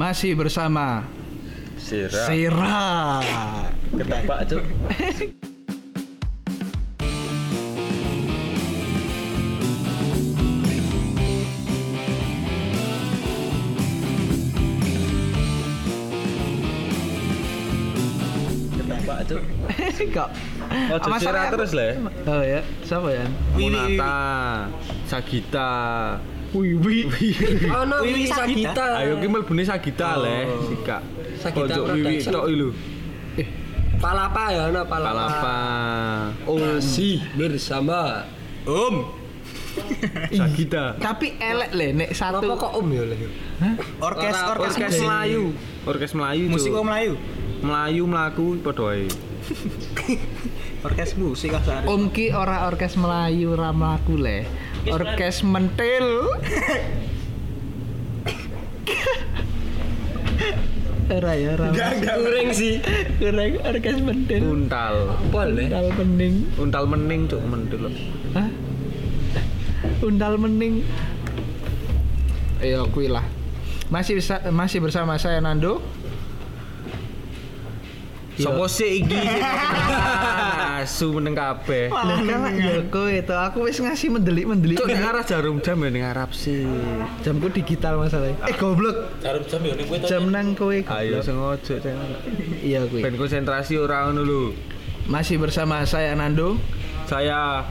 Masih bersama Sira. Sira. Cuk. Ketebak, Cuk. Kok Oh, Sira terus lah. Oh ya, siapa ya? Monata, Sagita. Wih, wih. Oh no, Wiwi Sagita. Ayo ki mlebune Sagita Oh. le, Sika. Sagita Ojo Wiwi tok ilu. Palapa ya, no palapa. Palapa. Oh, Masih bersama Om. Sagita. Tapi elek le nek Kenapa satu. kok Om ya lho? Orkes orkes. Melayu. Orkes Melayu. Musik kok Melayu. Melayu mlaku padha wae. Orkes musik sehari. Om ki ora orkes Melayu ra mlaku le. Orkes mentil. Ora ya. Kurang sih. Kurang orkes mentil. Untal. Le. Untal pening. Untal mening cuk mendel. Hah? Undal mening. Ayo kuwi lah. Masih bisa, masih bersama saya Nando. Sopo sih iki? Asu meneng kabeh. Lah kan ya kowe itu aku wis ngasih mendelik-mendelik. Cuk ning arah jarum jam ya ning Arab sih. Jamku digital masalahnya. Eh goblok. Jarum jam ya ning kowe Jam nang kowe. Ayo sengojo cek. Iya kuwi. Ben konsentrasi ora ngono lho. Masih bersama saya Nando. Saya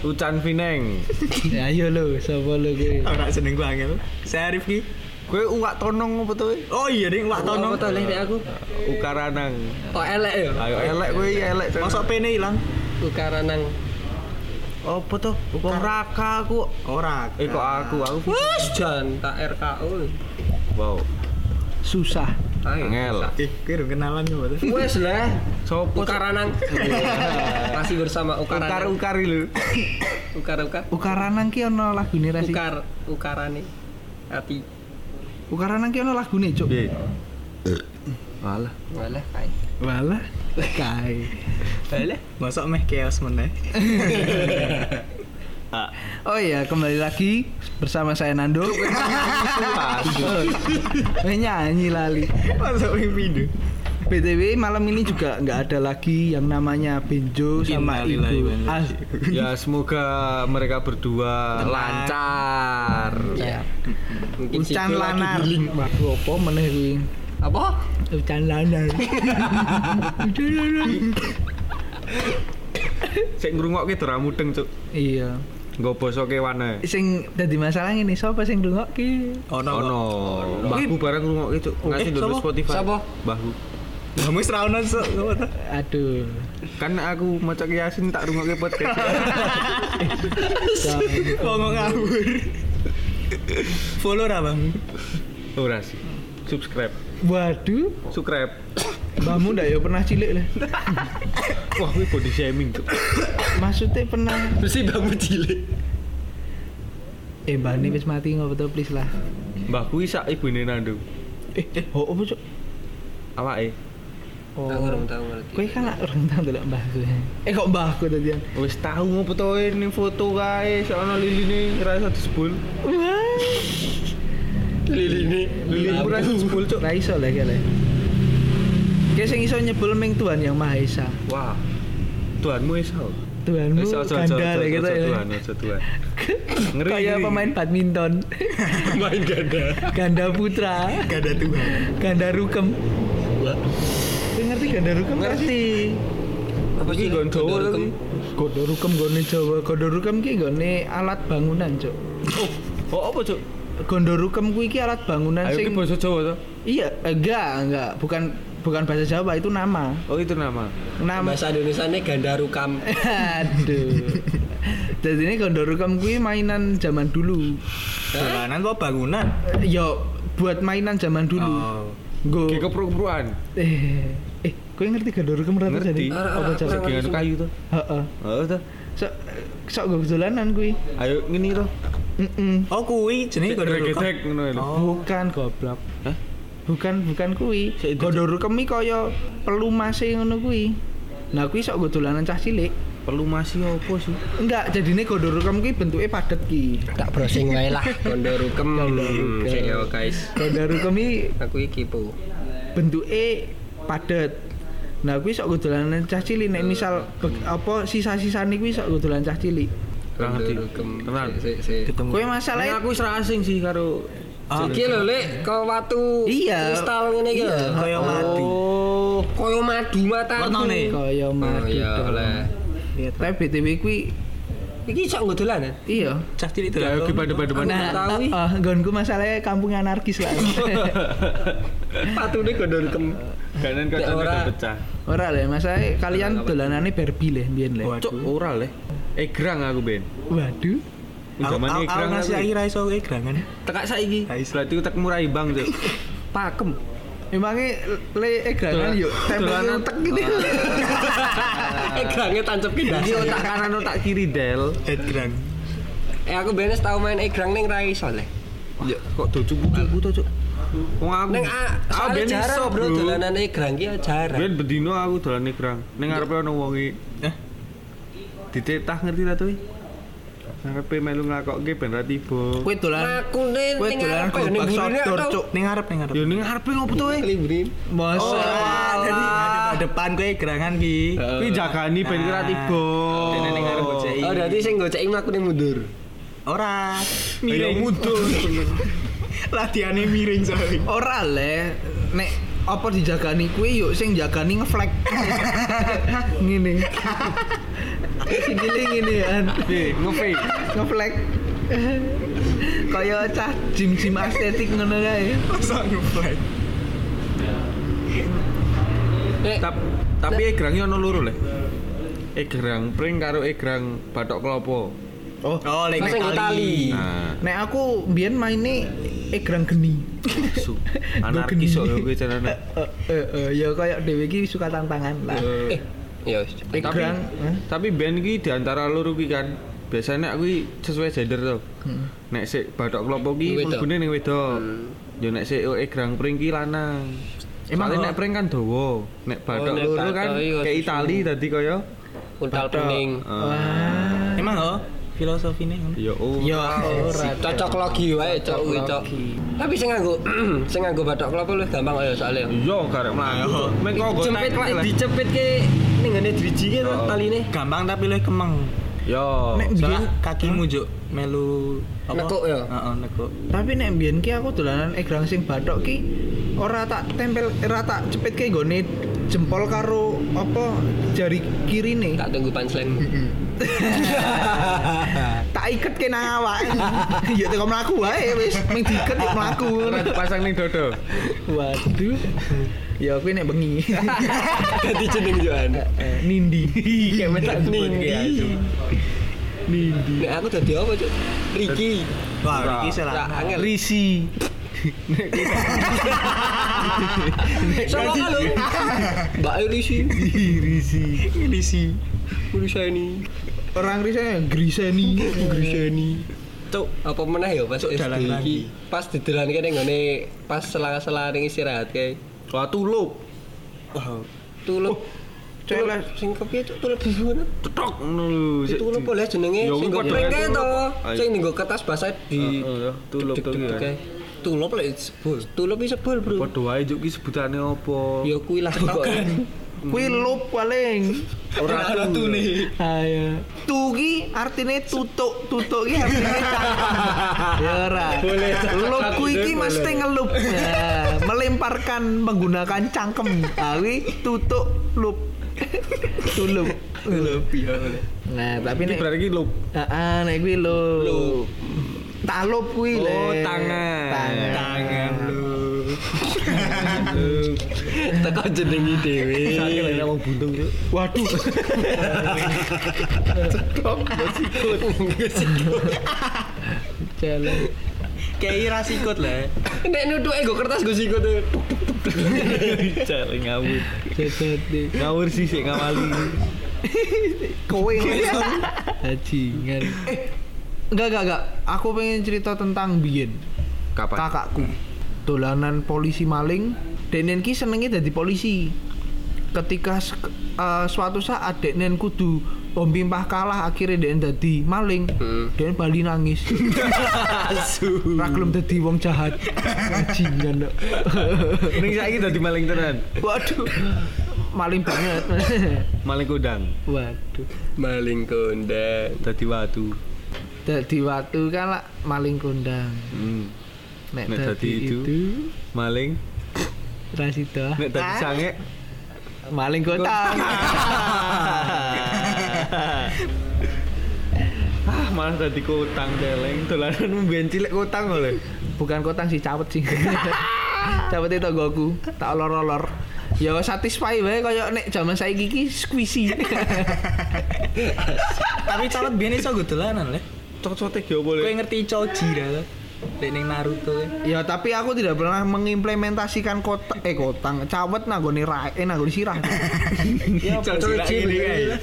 Ucan Vineng. Ya, ayo lo, sapa lo kuwi? Ora seneng gua angel. Saya Arif ki. Kowe uwak tonong apa to? Oh iya ning wak tono. Apa to le nek aku? Ukaranang. Kok elek ya? Ayo elek kowe iki elek. Masuk pene ilang. Ukaranang. apa to? Wong raka aku. Ora. Eh kok aku aku. Wes jan tak RKO. Wow. Susah. Angel. Eh, kowe udah kenalan yo. Wes lah. Sopo? Ukaranang. Masih bersama Ukar Ukaranang. ukar lho. Ukar ukar. Ukaranang ki ono lagune ra sih? Ukar ukarane. Hati. Ukaranang ki ono lagune, Cuk. Piye? Walah. Walah kae. Walah. Kae. Walah. Masuk meh chaos meneh. Oh iya, kembali lagi bersama saya Nando. Nyanyi lali. Masuk video. BTW malam ini juga nggak ada lagi yang namanya Benjo sama Ibu. Ah, Ya semoga mereka berdua Tenang. lancar. Ya. Mungkin Ucan lanar. apa meneh kuwi? Apa? Ucan lanar. Ucan lanar. Sik ngrungokke dora mudeng, Cuk. Iya. Nggo basa kewane. Sing dadi masalah ngene, sapa sing ngrungokke? Ono. Ono. Mbahku bareng ngrungokke, Cuk. Ngasih Eh, dulu? Spotify. Sapa? Mbahku. Kamu. Ngopo to? Aduh. Kan aku maca Yasin tak rungokke podcast. Ngomong ngawur. Follow ra, Bang? Ora sih. Subscribe. Waduh, Subscribe. mbahmu ndak ya pernah cilik lah. Wah, kuwi body shaming, Cuk. Maksudnya pernah Mesti bangun cilik. eh mbah ini wis mati ngopo to please lah. Mbahku sak ibune Nando. Eh, eh, oh, apa cuk? Awake Oh. Aku kurang tahu ngerti. Kowe kan orang tahu delok mbahku. Eh kok mbahku tadi? wis tahu ngopo to ning foto kae sono liline ra iso disebul. Wah. Liline. Lilin ora iso disebul, Cuk. Ra iso lah kale. Kayak sing iso nyebul ming Tuhan yang Maha Esa. Wah. Tuhanmu iso. Tuhanmu ojo, ojo, ganda lah gitu ojo, ya. Tuhan, ojo Tuhan. Ngeri, Kayak pemain badminton. Main ganda. Ganda putra, Gak ada Tuhan. ganda rukem. Kowe ngerti ganda rukem? nggak sih? Ngerti. Apa Iki nggon Jawa Ganda tapi. Godo rukem gone Jawa. Godo rukem ki gone alat bangunan, Cuk. Oh, apa, Cuk? Gondo rukem kuwi ki alat bangunan Ayo sing ki basa Jawa to. Iya, enggak, enggak, bukan bukan bahasa Jawa itu nama. Oh, itu nama. Nama Bahasa Indonesia ini ganda rukam. Aduh. Jadi ini gondo rukam kuwi mainan zaman dulu. Dolanan kok bangunan? Eh, Yo buat mainan zaman dulu. Oh. Kepruk-prukan. Eh, eh, kowe ngerti ra Ngerti. jadi? Apa cara? ora. Segengan kayu to. Heeh. Oh, to. Sok sok go dolanan kuwi. Ayo ngene to. Heeh. Oh kuwi jenenge godo rukam. Gedek ngono lho. Bukan goblok. Hah? Bukan bukan kuwi. Rukam iki kaya pelumase ngono kuwi. Nah kuwi sok go dolanan cah cilik. Perlu masih opo sih? Enggak, jadine gondor rukam ki bentuke padet ki. Tak browsing wae lah. Kondo rukem. Sing yo guys. Gondor rukam ki Aku iki po. bentuke padet. Nah, kuwi sok dolanan cah cilik nek misal be- apa sisa-sisane kuwi sok dolan cah cilik. Kurang ngerti. Tenan. Kowe Nek masalahnya aku wis ra asing sih karo Iki lho lek kok watu Iya. kristal ngene iki lho. Kaya madu. Oh, Kaya madu mata. Warnane. kaya Oh madu. iya oleh. Lihat. Tapi BTW kuwi Iki sok nggo dolan ya? iya. Cah cilik ya dolan. iki pada-pada Nah, tahu, ih. uh, nggonku masalahnya kampung anarkis lah. Patune kondo rukem. Kanan kacane ora. udah pecah. Ora lah, masalahnya kalian dolanane Barbie lah mbiyen lah. Cuk, ora le. Egrang aku ben. Waduh. Zaman Aku egrang aku. iso egrangan. Tekak saiki. Setelah itu tak murai bang, Cuk. Pakem. Emangnya le egrangan yuk tempel Dolanan. utek gini. Eh grange tancep ki Iki otak kanan otak kiri del. Headgrang. Eh aku benes tau main egrang ning ra iso le. Ya, kok do cupu-cupu to, Cuk. Wong aku. Ning ah, Ah, ben iso, bro dolanan egrang ki jarang. Ben bedino aku dolan egrang. Ning ngarepe ono wong iki. Eh, Ditetah ngerti ta tuh? Ngarepe melu ngakokke ben ra tiba. Kowe dolan Aku ning kowe ning ya ning burine Cuk. ning ngarep ning ngarep. Ya ning ngarepe ngopo to? kelibrin. Masa Oh, jadi ngadep depan kowe egrangan ki. Kuwi jagani ben kira tiba. Dene ning ngarep. Oh berarti sing goceki mlaku ning mundur. Ora. Miring mundur. Latihannya miring soalnya. ora le nek apa dijagani kuwi yuk sing jagani ngeflag. ngene. Sikile ngene kan. Nih, ngefake. Ngeflag. Kaya cah gym-gym estetik ngono kae. Masa ngeflag. Eh, Tap- tapi egrangnya ono loro le. Egrang pring karo egrang batok klopo. Oh, Oh, lek Itali. Nah, nek aku mbiyen maine egrang geni. su. Anarkis kok kowe carane. Eh, eh, eh, ya kayak dhewe iki suka tantangan lah. eh, ya wis. Tapi eh? tapi band iki di antara loro ki kan biasanya aku iki sesuai gender to. Hmm. Nek sik batok klopo ki Wedok. mlebune ning wedok. Hmm. Ya nek sik egrang pring ki lanang. Emang oh? nek pring kan dawa. Nek batok nek loro kan kayak Itali tadi kaya Untal bening. eh, Wah. Emang oh filosofine ngono. ya oh. Ya ora. Cocok logi wae cok kuwi cok. Tapi sing nganggo sing nganggo bathok klopo luwih gampang ya soalnya. Iya karek mlayu. Nggo Jepit dicepit ke ning ngene driji ki to Oh. taline. Gampang tapi luwih kemeng. Yo. Nek mbiyen kakimu juk melu apa? Nekuk ya? Heeh, nekuk. tapi nek mbiyen ki aku dolanan egrang sing bathok ki ora tak tempel ora tak cepit ke nggone jempol karo apa jari kirine. Tak tunggu punchline. tak iket ke nang awak. ya teko mlaku wae wis ming diiket ya mlaku. Ora dipasang ning dodo. Waduh. Ya kuwi nek bengi. Ganti jeneng Joan. Eh, Nindi. Kayak metak Nindi. Nindi. Nek aku dadi apa cok? Ricky. Wah, Ora. iki Tak salah. angel. Risi. Sama lu. Mbak Risi. Risi. Risi. Urusan ini. Orang risanya griseni. Griseni. Cuk, apa meneh ya pas Cuk, SD dalan iki? lagi. Pas didelanke ning ngene pas selang-selang istirahat kae. Wah tulup. Wow. Tulup. Celes. Sing kepiye cuk tulup bubune? Cetok ngono lho. Itu tulup boleh jenenge Ya, sing kuwi nggo padha pring ae kae tulup. to. Sing nggo kertas basah di ya, tulup deg- to deg- ki, kan. lek sebul. Tulup iki sebul, Bro. Padha wae juk ki sebutane opo. Ya kuwi lah pokoke. Kuwi lup paling. Ora tuh nih. Ayo. Tu ki artine tutuk, tutuk ki artine cangkem. Ya ora. Boleh. Lup kuwi ki mesti ngelup. Ya, melemparkan menggunakan cangkem. Ah kuwi tutuk lup. Tulup. Lup ya. Nah, tapi nek berarti lup. Heeh, nek kuwi lup. Lup. Talup kuwi le. Oh, tangan. Tangan. Tangan lu. Teko jenengi dhewe. Sakit lah wong buntung juk. Waduh. Jalan. Kayak ira sikut lah. Nek nutuke nggo kertas nggo sikut. Cale ngawur. Jajate. Ngawur sih sik ngawali. Kowe Bajingan. Eh, enggak enggak enggak. Aku pengen cerita tentang Biyen. Kapan? Kakakku. Dolanan polisi maling. Denen ki senenge dadi polisi. Ketika eh, suatu saat Denen kudu Om Pimpah kalah akhirnya dia dadi maling. Hmm. Dia Bali nangis. Asu. Ra gelem dadi wong jahat. Bajingan. Dok. Ning saiki dadi maling tenan. Waduh. Maling banget. Maling kondang. Waduh. Maling kondang. Dadi watu. Dadi watu kan lah maling kondang. Hmm. Nek, Nek dadi dadi itu, itu, Maling. Rasida. Nek dadi sange. maling kondang. ah, malah dadi kotang deleng. Dolanan mben cilik kotang oleh. Bukan kotang sih cawet sih. cawet itu goku. Tak olor-olor. Ya satisfy wae kaya nek zaman saiki iki squishy. Tapi cawet biyen iso go dolanan le. Cocok ge opo Kowe le? ngerti Choji ra? Ning Naruto kan. ya tapi aku tidak pernah mengimplementasikan kota eh kotang cawet nanggone rai eh nanggone sirah. Ya Choji bener.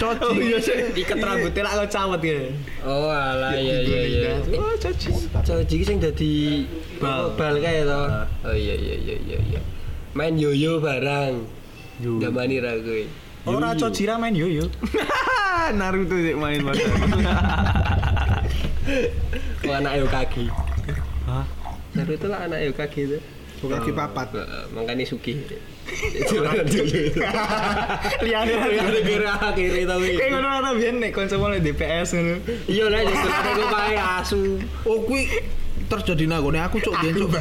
Coci. Oh iya sih. Iket rambutnya lah kok cawet ya. Oh alah ya ya ya. Oh, Choji. Choji ki sing dadi Bal. bal kae to. Oh iya iya iya iya iya. Main yoyo barang. Yo. Damani ra kowe. Ora Choji ra main yo yo. Naruto sik main mas. Oh anak Yokagi. Hah? Naruto lah anak Yokagi itu. Bukan di papat. Heeh, makanya Suki. Liyane Gara-gara akhirnya tapi. Kayak ngono ora biyen nek kancamu nek DPS ngono. Iya lah jadi aku pakai asu. Oh kuwi terjadi nanggone aku cuk biyen cuk.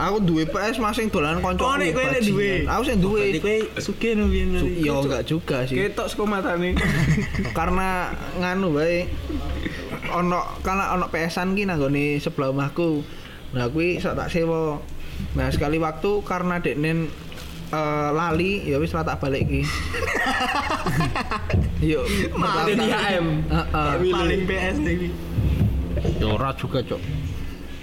Aku duwe PS masing dolan kanca. Oh nek kowe nek duwe. Aku sing duwe. Berarti kowe sugih no biyen. Ya enggak juga sih. Ketok saka matane. karena nganu bae ono karena ono PS-an ki nanggone sebelah omahku. Nah kuwi sok tak sewa. Nah sekali waktu karena deknen eh, lali ya wis tak balik ki. Yuk, di HM. Heeh. Paling PS iki. Ya ora juga, Cok.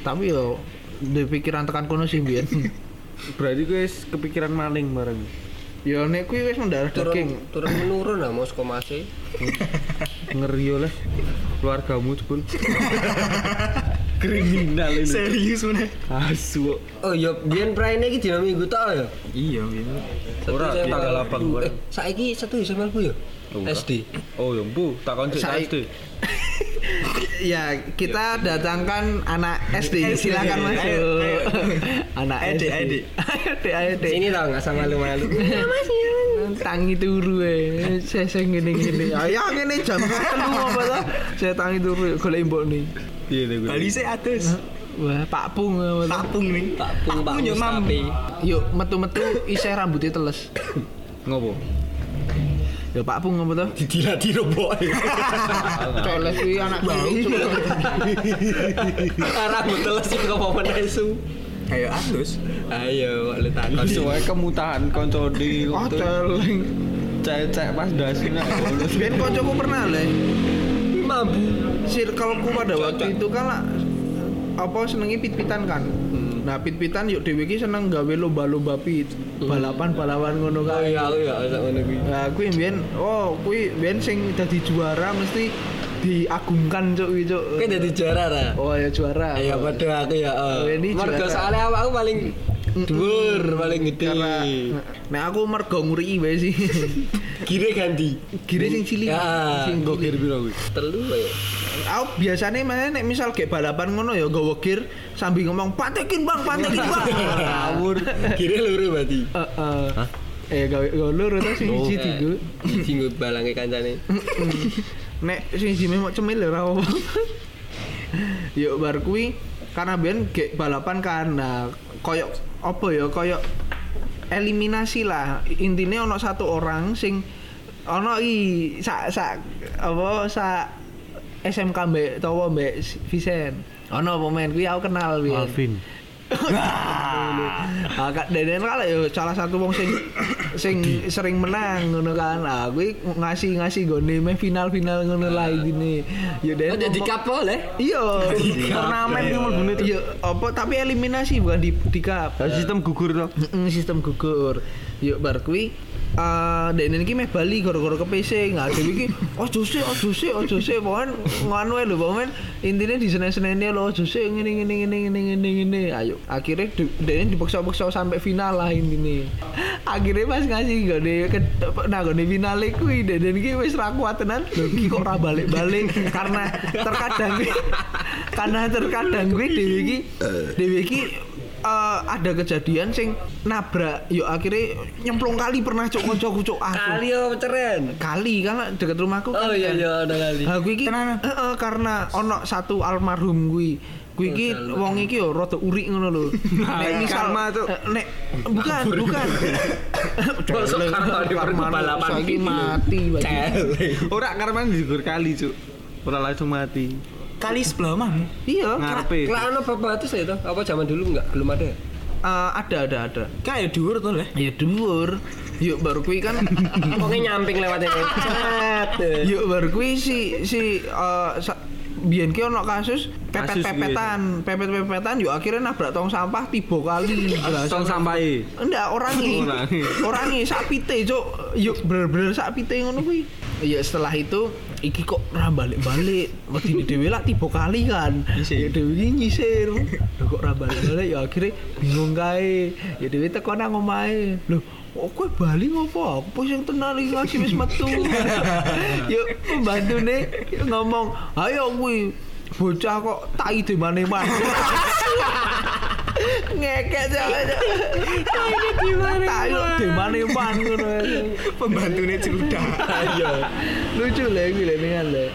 Tapi yo di pikiran tekan kono sih biyen. Berarti wis kepikiran maling bareng. ya nek kuwi wis mendarah daging. Turun turun menurun lah mos komase. Ngeri yo les. Keluargamu jebul. Kriminal ini. Serius mana? Asu. Oh iya, biyen praine iki dina Minggu tok ya. Iya, biyen. Ora, Satu tanggal abang bareng. Eh, saiki satu Desember Bu ya? SD. Oh ya bu, tak Saya- SD. Ya, kita datangkan anak SD. Silakan masuk. ayo. Anak SD. Adik, adik. Sini tau enggak sama malu-malu. tangi turu eh saya saya ngene ngene ayo ngene jam telu apa to saya tangi turu golek mbok nih Iya. Bali sih atus. wah pak pung apa to? Tapung nih. Pung Pak yo mam. Mustafi. yuk metu-metu isih rambutnya teles Ngopo? Ya pak pung apa to Didilati robok. coles kuwi anak kuwi Rambut teles kok apa meneh su. Ayo atus. Ayo, lu takon. Soalnya kemutahan konco di oh celeng cek-cek pas dasin aja. ben kancaku pernah le Mambu. circleku pada waktu itu kan lah apa senengi pit-pitan kan nah pit-pitan yuk dewe ki seneng gawe lomba-lomba pit balapan-balapan ngono Oh kan iya, aku ya sak ngono kuwi. Nah, kuwi mbiyen oh kuwi mbiyen sing dadi juara mesti diagungkan cuk kuwi cuk. Kowe dadi juara ta? Oh ya juara. Iya padha aku ya. Oh, eh. ini Mergo soalnya awakku paling dhuwur, paling gede. Nek aku mergo nguri wae sih. Gire ganti. Gire sing cilik. Ya. Sing Gue kira biru gue. Telu ya. Aku biasanya mana nek misal kayak balapan ngono ya gawa gear sambil ngomong patekin bang, patekin bang. Ngawur. Gire loro berarti. Heeh. Eh gawe gawe loro to sing siji tigo. Dinggo balange kancane. Nek sing siji mau cemil ya ora apa. Yuk bar kuwi karena ben gek balapan kan nah koyok apa ya koyok eliminasi lah intinya ono satu orang sing ono i sak sak apa sak SMK mbek tawa mbek Visen ono pemain kuwi aku kenal biyen Alvin. Ah, Kak Deden kala ya salah satu wong sing sing sering menang ngono kan. Ah, kuwi ngasih-ngasih gone final-final ngono lah intine. Ya Den. Oh jadi cup boleh. Iya, Turnamen ki mlebune tuh. Iya, apa tapi eliminasi bukan di di cup. Sistem gugur tuh. Mm, sistem gugur. Yuk bar kuwi eh dek ini meh Bali gara-gara PC nggak ada iki ojo sih ojo sih ojo sih pokoknya nganu ae lho pokoknya intinya di senen senennya lo ojo sih ngene ngene ngene ngene ngene ngene. Ayo akhirnya de- dek ini dipaksa-paksa sampai final lah intinya akhirnya pas ngasih ke nah gak final kuwi. Dek ini wis ra kuat tenan. Lho iki kok ra balik-balik? Karena terkadang karena terkadang gue dewi iki dewi iki eh, ada kejadian sing nabrak yuk akhirnya nyemplung kali pernah cok kocok cok aku Kali apa ceren? kali karena deket rumahku Oh iya iya ada kali. Nah, gue iki heeh, karena ono satu almarhum gue Gue iki wong iki yo rada urik ngono lho. Nek misal karma, Cuk. eh, nek bukan bukan. Masuk karma di Karma balapan gitu. mati. Ora karena digur kali, Cuk. Ora langsung mati. Kali sebelah mana? Iya, Ngarepe. Lah ana bapak itu saya tuh. Apa zaman dulu enggak? Belum ada. eh, ada ada ada. Kayak dhuwur tuh lah. Ya dhuwur. Yuk baru kuwi kan Pokoknya nyamping lewat ini. Yuk baru kuwi si si eh, sa- biyen ki ono kasus pepet-pepetan, pepet-pepetan yuk akhirnya nabrak tong sampah tiba kali. Tong sampahe. Enggak, orangi. Orangi. Orangi sak pite, Cuk. Yuk bener-bener sak pite ngono kuwi. Ya setelah itu iki kok ra balik-balik. Wedine dhewe lah tiba kali kan. Ya dhewe iki nyisir. Lho kok ra balik-balik ya akhirnya bingung kae. Ya dhewe teko nang omahe. Lho, kok kowe bali ngopo? Aku pusing tenan iki lagi wis metu. Yuk pembantune ngomong, "Ayo kuwi bocah kok tai di mana-mana." ngekek aja ini gimana tayo di mana pan ngono Pembantune celudak. Ayo. lucu lah iki lek dengan le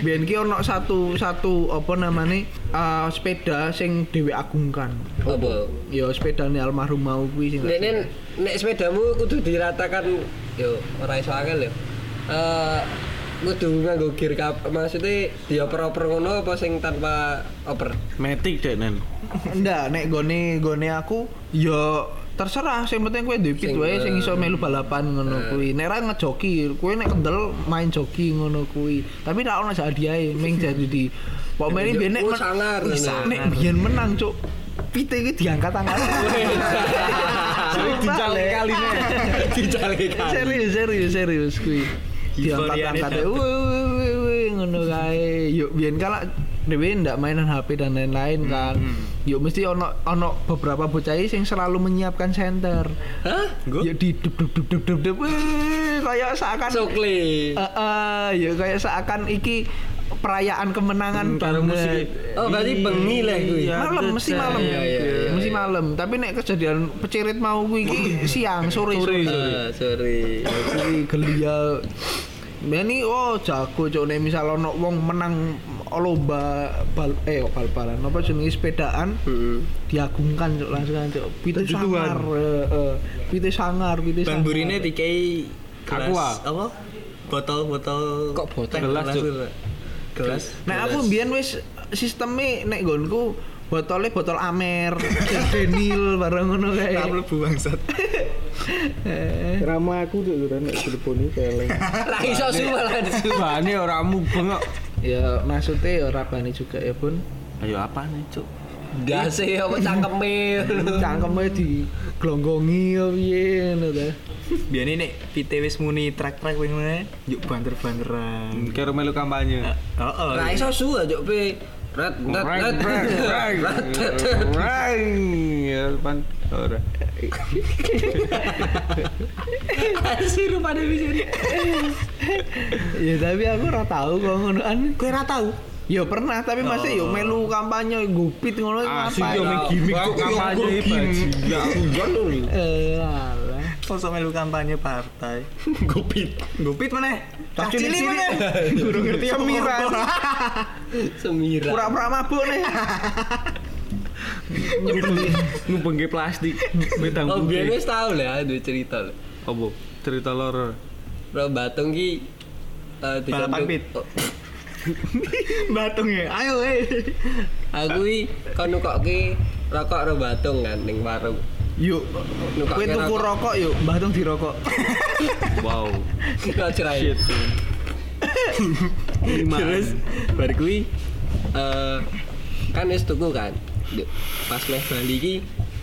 biyen ki ono satu satu apa namanya eh, sepeda sing dhewe agungkan Apa? ya sepedane almarhum mau kuwi sing Nek nek sepedamu kudu diratakan yo ora iso akal yo. Eh kudu nganggo gear kap maksudnya dioper-oper ngono apa sing tanpa oper? Metik dek nen. ndak nek gone gone aku ya terserah. Sing penting kowe duwe pit Sing, wae sing iso eh, melu balapan ngono kuwi. Nek ra ngejoki kowe nek kendel main joki ngono kuwi. Tapi ra ono hadiahe ming jadi di pokoknya biyen nek Oh, sangar, nek biyen menang cuk. Pite iki diangkat tangan. Dijali kaline. Dijali kali. serius serius serius kuwi diangkat Euforiane angkat dateng. wih wih wih ngono kae yuk biyen kala dhewe ndak mainan HP dan lain-lain kan yuk mesti ono ono beberapa bocah sing selalu menyiapkan center Hah? Gue? ya di dup dup dup dup dup dup kayak seakan Sokle. Eh, eh, ya kayak seakan iki perayaan kemenangan banget. musik. Oh, berarti bengi lah kuwi. Iya. malam mesti Iya, malam iya, iya, iya, mesti iya. malam tapi nek kejadian pecirit mau kuwi iki siang sore Sore, sore Ah, sorry. Kuwi gelia Ini oh jago cok nek misal ono wong menang lomba bal eh bal-balan apa jenenge sepedaan Heeh. diagungkan cok langsung cok Tujuan. sangar eh, eh. pite sangar pite Ban sangar burine dikai Aqua. apa? Botol-botol Kok botol? Gelas, Cuk. Gelas. Nek aku mbiyen wis sisteme nek nggonku botolnya botol Amer, Denil barang ngono kae. Tak mlebu bangsat. Eh, Rama aku tuh nek telepon iki keleng. Lah iso suwe lah disu. Bane ora mubeng kok. Ya maksudnya ya rabane juga ya pun. Ayo apa nih, Cuk? Gase apa cangkeme. Cangkeme di glonggongi ya piye ngono ta. Biyen nek pite wis muni trek-trek wing ngene, yuk banter-banteran. Karo melu kampanye. Heeh. Lah iso suwe juk pe. Rat rat rat. Rang, rang. Ya pan ora. Siru pada bisa. Ya tapi aku ora tahu kok ngonoan. Kowe ora tau? Ya pernah tapi masih yo melu kampanye gupit ngono Asik ngapain? yo mek gimmick kok kampanye iki bajingan. Eh Sosok melu kampanye partai. Gopit. Gupit mana? Cah Cili cilik-cilik. mana? Guru ngerti Semiran. Semira. Pura-pura mabuk nih. Ngubengke plastik. Bedang Oh, putih. wis tau lah duwe cerita lho. Apa? Cerita loro. Bro Batung ki eh Balapan pit. Oh, Batung ya. Ayo eh. Aku ki kon nukokke rokok ro Batung kan ning warung. Yuk, kowe tuku rokok yuk, Mbah Tung dirokok. Wow. Kok cerai. Shit. Lima. Terus bar kuwi eh kan wis tuku kan. Pas meh Bali ki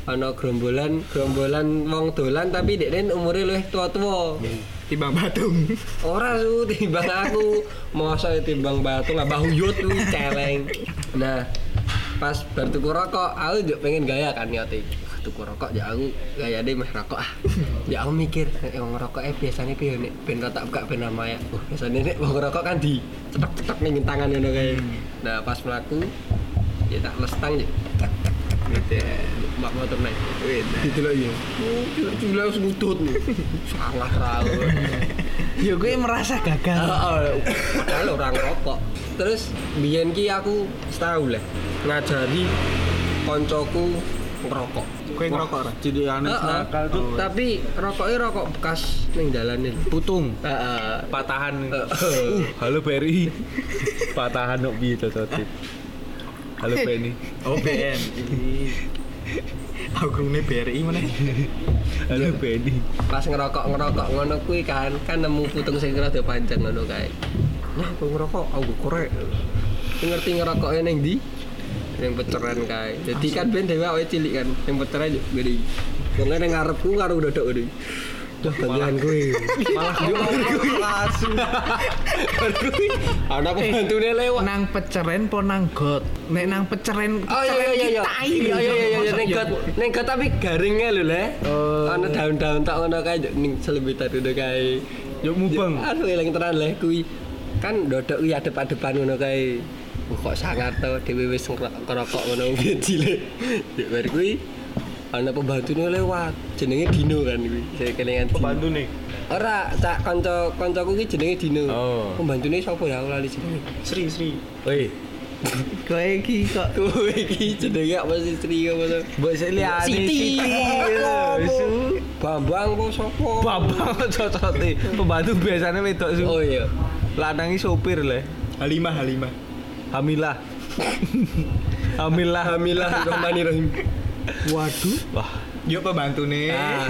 ana gerombolan gerombolan wong dolan tapi dekne umure luwih tua-tua. Timbang batung. Ora su timbang aku, masa timbang batu lah bahu yut kuwi celeng. Nah, pas bar tuku rokok, aku juga pengen gaya kan nyote. Tuku rokok ya aku gaya deh meh rokok ah. Ya aku mikir, eh wong rokok eh biasanya piye nek ben tak buka ben ramai. Wah, biasanya nek wong rokok kan di cetok-cetok ning tangan ngono kae. Nah, pas mlaku ya tak lestang ya. Tak tak tak gitu. Mak motor naik. Gitu loh ya. Oh, nih. Salah rawa. Ya gue merasa gagal. Padahal orang rokok. Terus biyen ki aku setahun lah ngajari koncoku ngerokok. Kowe ngerokok ora? Jadi aneh nakal tuh. Tapi rokoknya rokok bekas ning dalan nih. Putung. Heeh. Patahan. Uh, halo Peri. Patahan kok piye cocotin. Halo Penny. Oh, BN. Aku krungne BRI mana? Halo Penny. Pas ngerokok ngerokok ngono kuwi kan kan nemu putung sing rada panjang ngono kae. Nah, aku ngerokok, aku korek. Ngerti ngerokoknya ning ndi? Ning peceran kae. Jadi kan ben dhewe awake cilik kan, ning peceran yo gede. Wong ning ngarepku karo dodok gede. Dah gantian kuwi. Malah yo langsung. Kuwi ana pembantune lewat. Nang peceren po nang got. Nek nang peceren Oh iya iya iya iya. tai. Iya iya iya iya ning got ning got tapi garingnya lho le. Oh. Ana daun-daun tak ngono kae ning selebitan ngono kae. Yuk mubeng. Aduh eling tenan le kuwi. Kan dodok kuwi adep-adepan ngono kae. Kok sangat to dhewe wis ngerok- ngerokok ngono kuwi cilik. Nek bar kuwi ana pembantune lewat jenenge Dino kan kuwi. Saya kelingan. Pembantu nih. Ora, cak kanca kancaku ki jenenge Dino. Oh. Pembantune sapa ya aku lali jenenge. Sri Sri. Woi, Kowe iki kok Kowe iki jenenge apa sih Sri apa to? mbok sik liyane Siti. Bambang kok sapa? babang cocote. Pembantu biasanya wedok su. Oh iya. Lanangi sopir le. Halimah Halimah. Hamilah. Hamilah. Alhamdulillah Rahmanirrahim. Waduh. Wah, Yuk pembantu nih. Ah.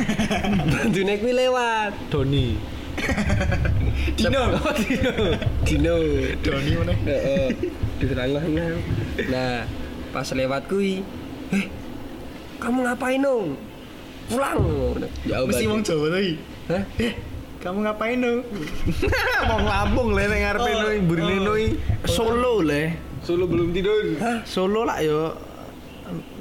Bantune kuwi lewat. Doni. Dino. Dino. Doni mana? Heeh. Diterangno. Nah, pas lewat kuwi, "Eh, kamu ngapain dong? Pulang." Jauh Mesti wong Jawa tadi. Hah? Eh, kamu ngapain dong? Wong Lampung le ning ngarepe Oh, noi burine oh. noi. Solo le. Solo belum tidur. Solo lah yo.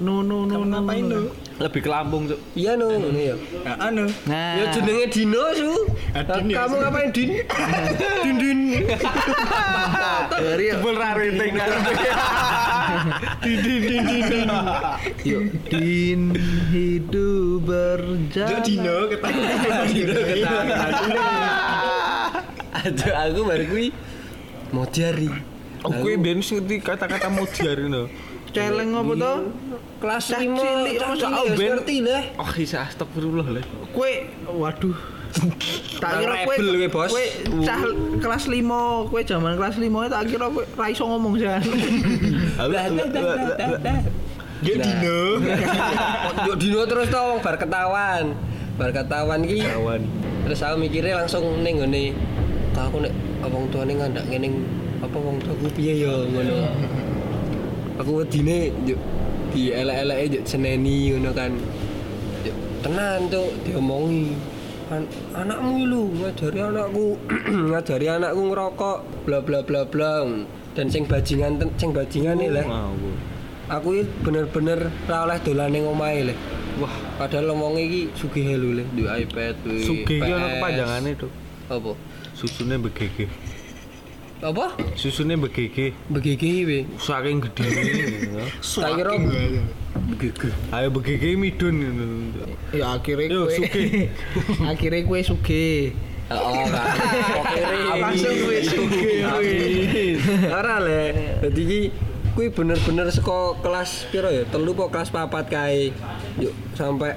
No no no Kamu no. ngapain dong? Lebih ke Lampung, Cuk. Iya no, ngene ya. Anu. Nah. Ya jenenge Dino, Su. Ah, Kamu ngapain, Din? Din Din. Dari Jebul Din din din din din. yuk din hidup berjalan. Dino ketahuan. Dino Aduh, aku baru kuwi mau jari. Oh, kuwi ben sing ngerti kata-kata modiar ngono. Celeng apa to? kelas Cah 5 cilik, masa ya ben- ngerti lah. Oh, isa astagfirullah le. Kue waduh. Tak kira kowe, Bos. cah kelas 5, kue zaman kelas 5 tak kira kue ra iso ngomong sih. Yuk Dino. Yuk dino terus to wong bar ketahuan. Bar ketahuan ki Kawan. terus aku mikirnya langsung ning ngene. Kak aku nek wong tuane ngandak ngene apa wong tuaku piye ya ngono. Aku wedine yuk di elek-eleke yuk seneni ngono kan. Tenan tuh diomongi. An anakmu lu ngajari anakku ngajari anakku ngerokok bla bla bla bla dan sing bajingan sing bajingan nih lah aku bener-bener ra oleh dolan ning omahe le. Wah, padahal ngomong iki sugih lho le, di iPad, di Sugih ki ono kepanjangane, Duk. Apa? Susune begege. Apa? Susune begege. Begege we. Saking gede ini. Tak kira Begege. Ayo begege midun. Ya akhirnya Yo, kue sugih. akhirnya kue suge. Oh. Langsung kue suge. Ora le. Dadi iki kuwi bener-bener saka kelas piro ya? Telu po kelas papat kae. Yuk sampai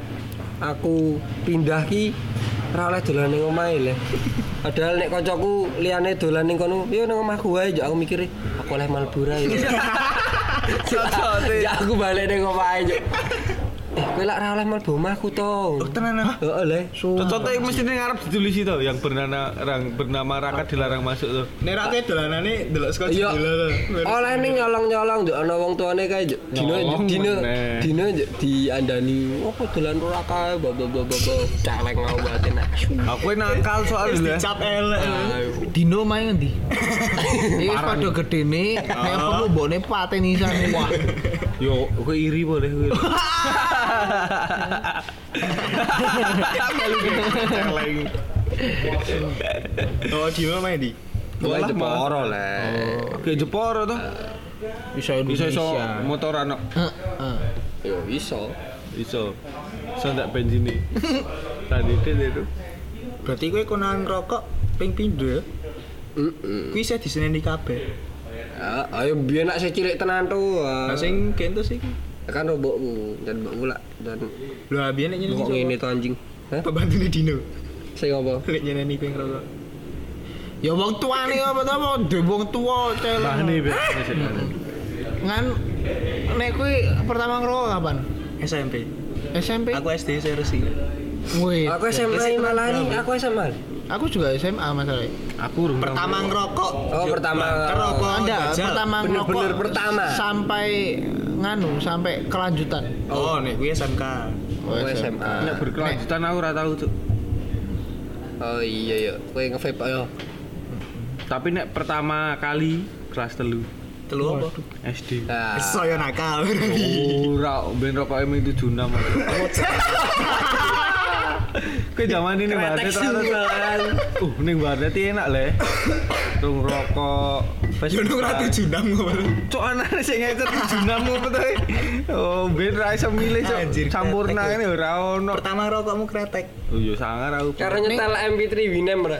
aku pindah ki ora oleh dolan ning omahe le. Padahal nek kancaku liyane dolan ning kono, yo ning omahku wae aku mikir aku oleh Malbura ya. Cocote. Ya aku balik ning omahe yo. Kowe lak ra oleh mlebu omahku to. Oh, tenan ah. Heeh le. Contohnya yang mesti ning ngarep ditulis itu yang bernama rang bernama Raka dilarang masuk tuh. Nek ra kowe dolanane delok saka Iya. jendela to. Oleh ning nyolong-nyolong njok ana wong tuane kae dino dino dino diandani opo dolan ora kae bapak bapak celeng mau batin. Aku nakal Wis soalnya. dicap elek. Dino main ngendi? Iki padha gedene nek perlu mbokne pateni isane. Wah. Yo, aku iri boleh. Celeng. Oh, di mana main di? Jeporo le. Oke Jeporo tuh. Bisa Bisa Indonesia. motoran no. Heeh. Yo iso. Iso. Iso ndak bensin. Tadi itu. Berarti kowe konan rokok ping pindho ya? Heeh. Kuwi saya diseneni kabeh. Ya, ayo biyen nak sing cilik tenan tuh. Lah sing kento sih. Kan robokku dan mbokku lah dan Lho biyen nek nyeneni kok ngene to anjing. Hah? Pembantune Dino. Sing apa? Nek nyeneni kowe ngerokok. Ya wong tuane apa to apa de wong tuwa celeng. Bah nih biasa. Ngan nek kuwi pertama ngerokok kapan? SMP. SMP? Aku SD saya resi. Wih, Aku SMA malah aku SMA. Aku juga SMA masalahnya. Aku urung Pertama ngerokok. Oh, pertama. Ngerokok. Anda pertama ngerokok pertama. sampai nganu sampai kelanjutan. Oh, nek kuwi SMK. Oh, SMA. Nek berkelanjutan aku ora tahu tuh. Oh iya ya, kowe nge-vape ayo. Tapi nek pertama kali kelas telu Telu apa? SD. Nah, Saya nakal. Ora, ben rokok M76. Kowe zaman ini banget ternyata. Uh, ning warnet iki enak le. Tung rokok. Yo nang ra 76 ngono. Cok anane sing ngecer 76 apa to? Oh, ben ra iso milih cok. Campurna kretek, ini ora ono. Pertama rokokmu kretek. Oh, yo sangar aku. karo nyetel MP3 Winem ora?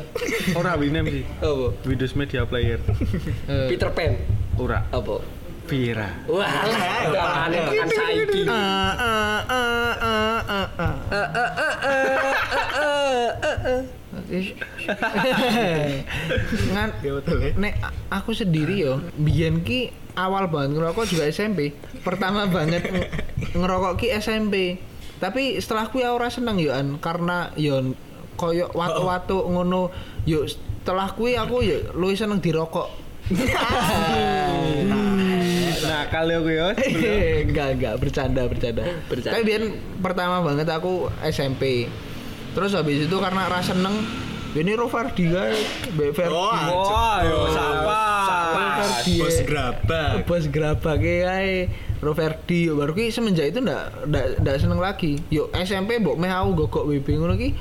Ora Winem sih. Apa? Windows Media Player. Eh, Peter Pan. Ora. Apa? Vira. Wah, lah, saiki. eh, eh, eh, eh, eh, eh. Ngan Ya nek aku sendiri yo biyen ki awal banget ngerokok juga SMP. Pertama banget ng- ngerokok ki SMP. Tapi setelah ku ya ora seneng yo an karena yo koyo watu-watu ngono yo setelah kuwi aku yo luwih seneng dirokok. Kali aku ya. enggak enggak bercanda bercanda. Bercanda. Tapi biyen pertama banget aku SMP. Terus habis itu karena rasa seneng ini Rovardi guys, Mbak Ferdi. Oh, sapa? Rovardi. Bos gerabak. Bos gerabak kae Roverdi baru ki semenjak itu ndak ndak seneng lagi. Yo SMP mbok meh aku gogok WB ngono ki.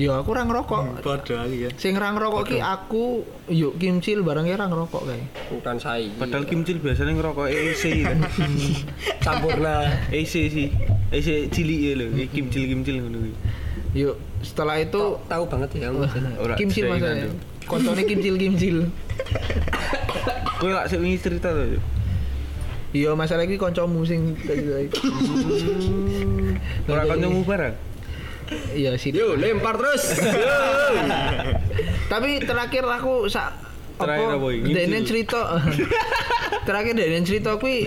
Yo aku ora ngerokok. Padha lagi ya. Sing ra ngerokok ki aku yo kimcil barang ki ra ngerokok kae. Bukan saiki. Padahal kimcil biasanya ngerokok EC kan. campurna. EC sih. EC cilik ya lho, Iki kimcil-kimcil ngono kuwi. Yo setelah itu Tahu banget ya. Kimcil tuh. Kontone kimcil-kimcil. Kowe lak sing cerita to. Yuk? Iya masalah iki kancamu sing Ora kancamu barang. Iya sih. Yo, lempar terus. Tapi terakhir aku sak Terakhir apa iki? Dene cerita. terakhir dene cerita kuwi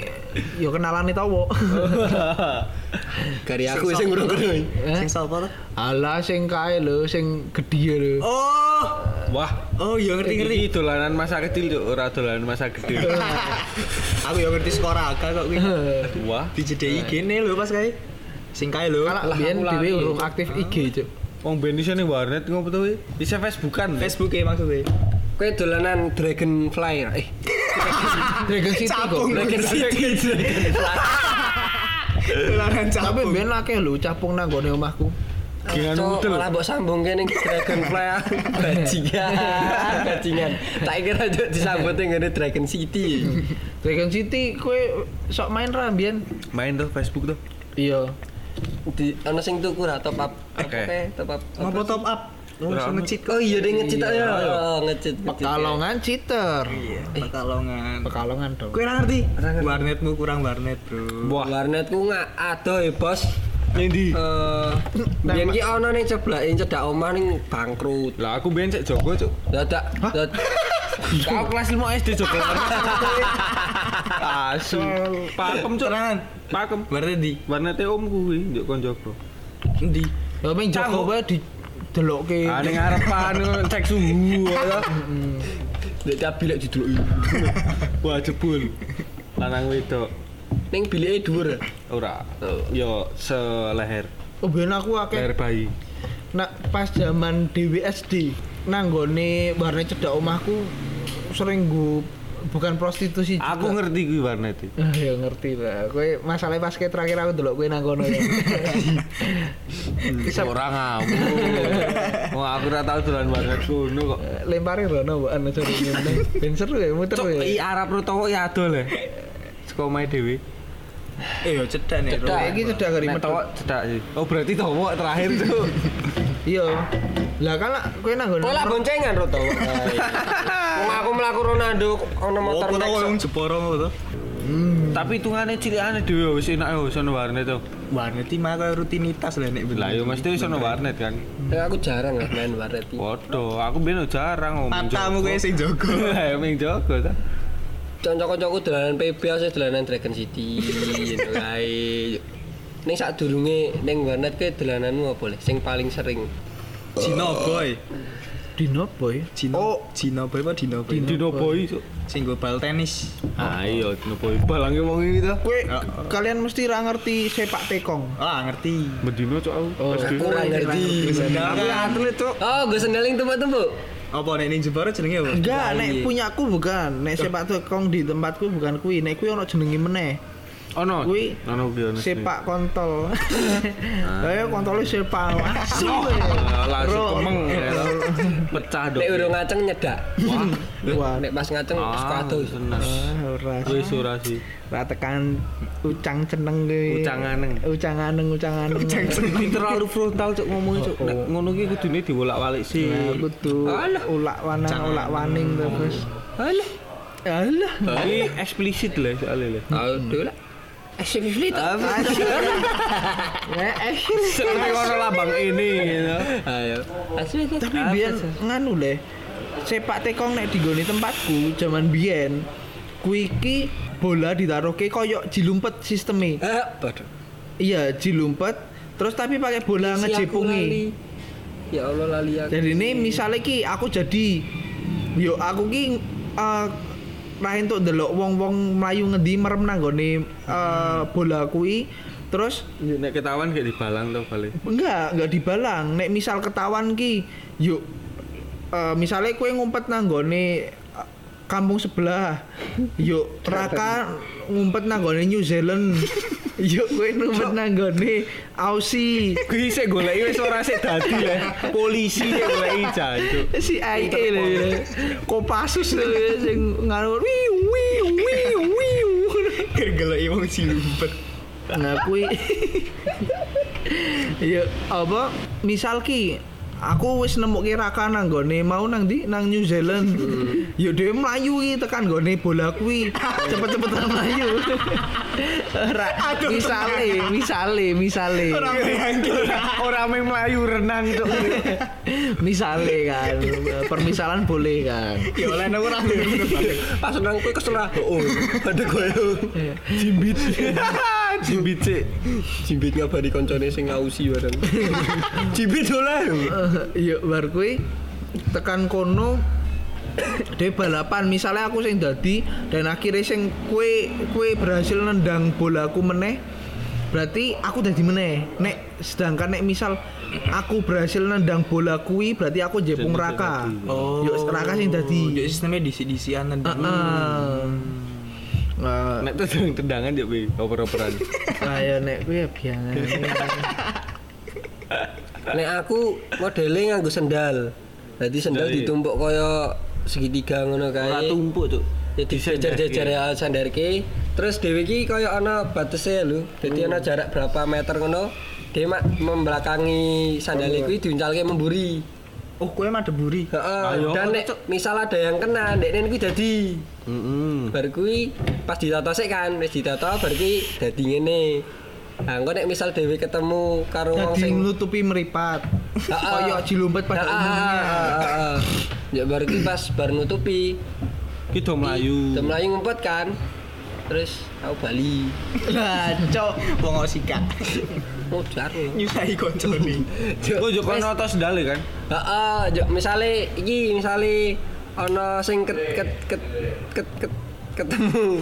yo kenalan tawo. Gari aku sing ngrungokno. Eh? Sing sapa to? Alah sing kae lho sing gedhe lho. Oh. Wah, Oh, iya ngerti ngerti. iki dolanan masa kecil Cuk, ora dolanan masa gede. Aku ya ngerti skor aga kok kuwi. Wah, Dijedeki gene lho pas kae. Sing kae lho. Kalau biyen aku dhewe urung aktif IG, Cuk. wong ben iso ning warnet ngopo to kuwi? Bisa Facebookan. Facebook e maksudnya. Kowe dolanan Dragonfly ra? Eh, Dragon City kok. Capung. Dragon City. Dolanan Tapi capung. biyen akeh lho capung nang gone omahku. Gengan Cok, udel. malah mbok sambungke ning Dragonfly bajingan. Bajingan. Tak kira aja disambut ning ngene Dragon City. Dragon City kowe sok main ra? Main tuh Facebook tuh. Iya. Di ana sing tuku ra top up. Oke. top up? Ngopo top up? Oh, ngecit Oh iya deh ngecit ya. ngecit. Pekalongan cheater. Iya, Pekalongan. Pekalongan dong. Kowe ora ngerti? Warnetmu kurang warnet, Bro. Warnetku nggak ada ya bos. Ngendi? Eh, biyen ki ana ning ceblake cedak omah ning bangkrut. Lah aku ben cek Joko, Cuk. Dadak Kau kelas 5 SD Joko. Asu. Pakem cuk. Pakem. Warnet di. Warnete omku kuwi nduk koncoku. Endi? Ya ping jago wae di delokke. Ah ning ngarepan cek suhu ya. Nek cabi lek dideloki. Wah jebul. Lanang wedok. Ning bilike dhuwur. Ora. Yo seleher. Oh, ben aku akeh Leher bayi. nak pas zaman DWSD nanggone warnet cedak omahku sering gu bukan prostitusi juga. Aku ngerti kuwi warnete. Ah, ya ngerti lah. Kowe masalah pas ke terakhir aku delok kowe nang kono ya. Bisa Ora ngawur. Wong aku ora tau dolan warnet kono kok. lemparin mbok anu sore ngene. Ben seru ya muter Cuk, ya. i Arab Rotowo ya adol ya. Saka omahe dhewe. Eh yo cedak nih. Cedak. Iki cedak kari Nek metu. Towo cedak sih. Oh berarti Towo terakhir tuh. Iya. Lah kan lah kowe nang Kowe lak boncengan ro to. Wong aku mlaku Ronaldo ono motor Apa tau Nexo. wong Jeporo ngono to? Tapi hitungane cilikane dhewe wis enak wis ono warnet tuh. Warnet iki mah rutinitas lah nek Lah yo mesti wis ono warnet kan. Nek aku jarang lah main warnet iki. Waduh, aku ben jarang ngomong. Matamu kayak sing. Lah ming jago ta. Kanca-kancaku dolanan PB ase dolanan Dragon City ngono kae. Ning sadurunge ning warnet ke dolananmu apa le? Sing paling sering. Cino boy. Dino boy. Cino. Oh. Cino boy apa Dino boy? Dino boy. Sing bal tenis. Ah iya Dino boy. Balange wong iki ta. Kowe Oh, oh. kalian mesti ra ngerti sepak tekong. Ah ngerti. Bedino cuk aku. Oh. Aku ngerti. Aku atlet cuk. Oh, gue sendaling tumpuk-tumpuk. Apa nek ning Jeporo jenenge apa? Enggak, nek iya. punyaku bukan. Nek sepak tekong di tempatku bukan kuwi. Nek kuwi ono jenenge meneh. Kuwi ono kuwi ono. sepak kontol. Eh kontolnya sepak. Asu. kowe. Ah, Langsung kemeng ya. Pecah dong. Nek urung ngaceng nyedak. Wah. Wah. Nek pas ngaceng wis Ah, kados. tenan. Ah, ora. Wis ora sih. Ra tekan ucang ceneng kuwi. Ucang aneng. Ucang aneng, ucang aneng. Ini terlalu frontal cuk ngomongnya cuk. Nek ngono ki kudune diwolak-walik sih. Nah, kudu Alah. ulak wana Ucang ulak waning terus. Alah. Alah. Ini eksplisit lah soalnya lah. Aduh lah. Eksplisit. Ya, eh. Sampai ono lambang ini gitu. Ayo. Eksplisit. Tapi biyen nganu le. Sepak tekong nek digone tempatku zaman biyen kuwi iki bola ditaruhke koyo jilumpet sisteme. Eh, waduh. Iya, jilumpet terus tapi pakai bola ngejepungi. Ya Allah lali aku. Jadi ini misalnya ki aku jadi yo aku ki eh ra entuk ndelok wong-wong mlayu ngendi merem nang gone eh, bola kuwi terus Nek ketahuan kayak dibalang tuh balik. enggak enggak dibalang nek misal ketahuan ki yuk eh, misalnya kue ngumpet nang gone kampung sebelah yuk Raka ngumpet nang gone New Zealand yuk kue ngumpet nang gone Aussie Kuwi sik goleki wis ora sik dadi ya. Polisi sik goleki jancuk. si IA lho. Kopassus lho sing nganu wiu wiu wiu wiu. Gelek wong silumpet. Nah kuwi ya apa misal ki aku wis nemuke Raka nang gone mau nang di nang New Zealand. Ya dhewe mlayu ki tekan gone bola kuwi. Cepet-cepetan mlayu. Ra, misale, misale, misale. Ora meng mlayu renang cuk. misale kan. Permisalan boleh kan. Ya oleh nang ora. Pas nang kowe kesel. Oh, ada kowe. Jimbit. Jimbit sik. Jimbit ngabari koncone sing ngausi bareng. Jimbit oleh. Iya bar kuwi tekan kono de balapan misalnya aku sing dadi dan akhirnya sing kue kue berhasil nendang bolaku meneh berarti aku dadi meneh nek sedangkan nek misal aku berhasil nendang bola kui berarti aku jepung raka. Oh. yuk raka sing dadi Jadi sistemnya disi-disian dan Heeh. Nah, Nek tendang-tendangan yo pi oper-operan. Ayo nek kuwi ya biangan. Nek aku modelnya nganggo sendal. Jadi sendal Jadi- ditumpuk kaya segitiga ngono kae. Ora tumpuk cuk. Jadi jajar-jajar ya sandarke. Terus dhewe iki kaya ana batese lho. Dadi ana jarak berapa meter ngono. Dia mak membelakangi sandal kuwi diuncalke memburi. Oh, kue mah deburi. Heeh. Ayo, Dan nek misal ada yang kena, ndekne kuwi dadi. Heeh. Bar kuwi pas ditata sik kan, wis ditata bar kuwi dadi ngene. Nah, engko nek misal dhewe ketemu karo wong Jadi sing nutupi meripat. Heeh. Kayak jilumpet pada Heeh, umumnya. Ya bar kuwi pas bar nutupi, Ki do mlayu. Udah melayu ngumpet kan. terus aku Bali Lah, cok. Wong osika. oh jaru Nyusahi koncone. Kok yo kono atas sendale kan? Heeh, misale iki misale ana sing ket ket ket ket, ket ketemu.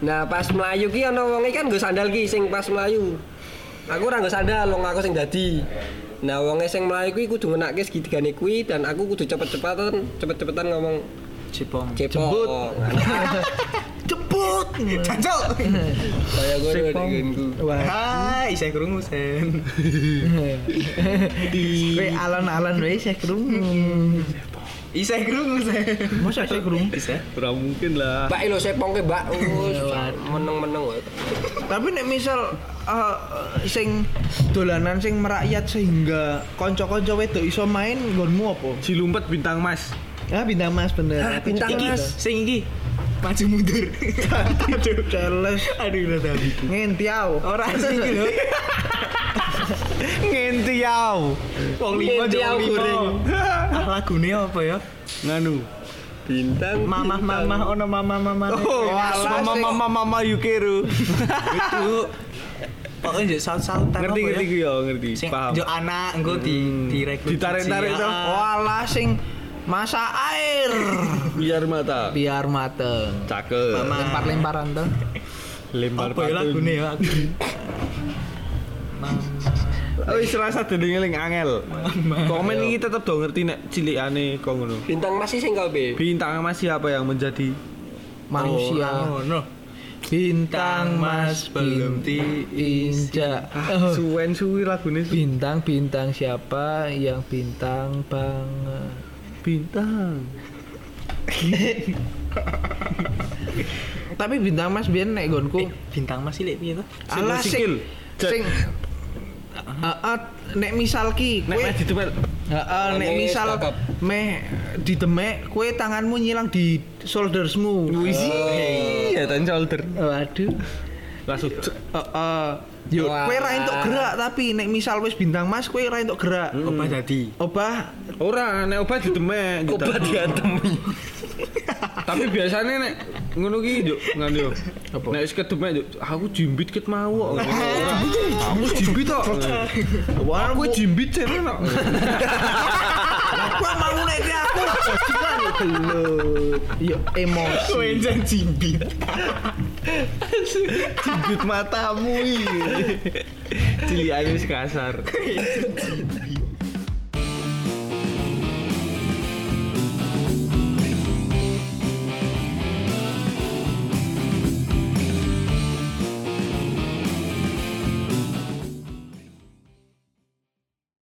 Nah, pas melayu ki ana wonge kan nggo sandal ki sing pas melayu. Aku ora nggo sandal, wong aku sing dadi. Nah, wonge sing melayu kuwi kudu ngenake segitigane kuwi dan aku kudu cepet-cepetan, cepet-cepetan ngomong Cipong. cepot. Jebut. Cancel. Kaya gue dengenku. Wah. Hai, saya krungu sen. Kowe alon-alon wae saya krungu. Isa krungu sen. Masa saya krungu? Bisa. Ora mungkin lah. Mbak lo sepongke mbak wis meneng-meneng wae. Tapi nek misal eh, sing dolanan sing merakyat sehingga kanca-kanca wedok iso main nggonmu apa? Cilumpet bintang mas. Ah bintang Mas bener. Ah, bintang Mas. sing iki maju mundur. Aduh. Celes Aduh udah tahu. ngentiau. Ora sing iki lho. Ngentiau. Wong lima jauh goreng. Ah lagune apa ya? Nganu. Bintang. Mamah mamah ono mamah mamah. Oh, Walah, mama mama mama Yukeru. Itu pokoknya juk saut-sautan ngerti apa ngerti ya? gue ya ngerti. Paham. juk anak engko di direkrut. Ditarik-tarik siji, toh. ah. Walah sing masak air Biar mata. biar mateng. Cakep. Mama. Lempar-lemparan tuh. Lempar Apa ya lagune ya aku. Oh, istilah satu dengan angel. Komen ini tetap dong ngerti nek cilikane kok ngono. Bintang masih sing kau be. Bintang mas siapa yang menjadi Manusia. Oh, no. Bintang Mas belum diinjak. Oh. Suwen suwi lagune su- Bintang-bintang siapa yang bintang banget? Bintang. Tapi bintang Mas biyen nek nggonku Eh, bintang masih lek piye alah sikil. sing sing Heeh, nek misal ki Nek meh. Heeh, nek misal meh didemek kowe tanganmu nyilang di shouldersmu. Wis iya tan shoulder. Waduh. Langsung. Heeh. Yo, Wah. kowe ra entuk gerak tapi nek misal wis bintang Mas kowe ra entuk gerak. Apa dadi? Obah Ora nek obat ditemek. Obat diatemi. Tapi biasanya nek ngono ki yo ngono yo. Apa? Nek wis kedemek yo aku jimbit ket mau kok. Aku jimbit kok. Wah, aku jimbit kok. aku mau nek aku. Yo emosi. Kowe jan jimbit. Jimbit matamu iki. Cilikane wis kasar.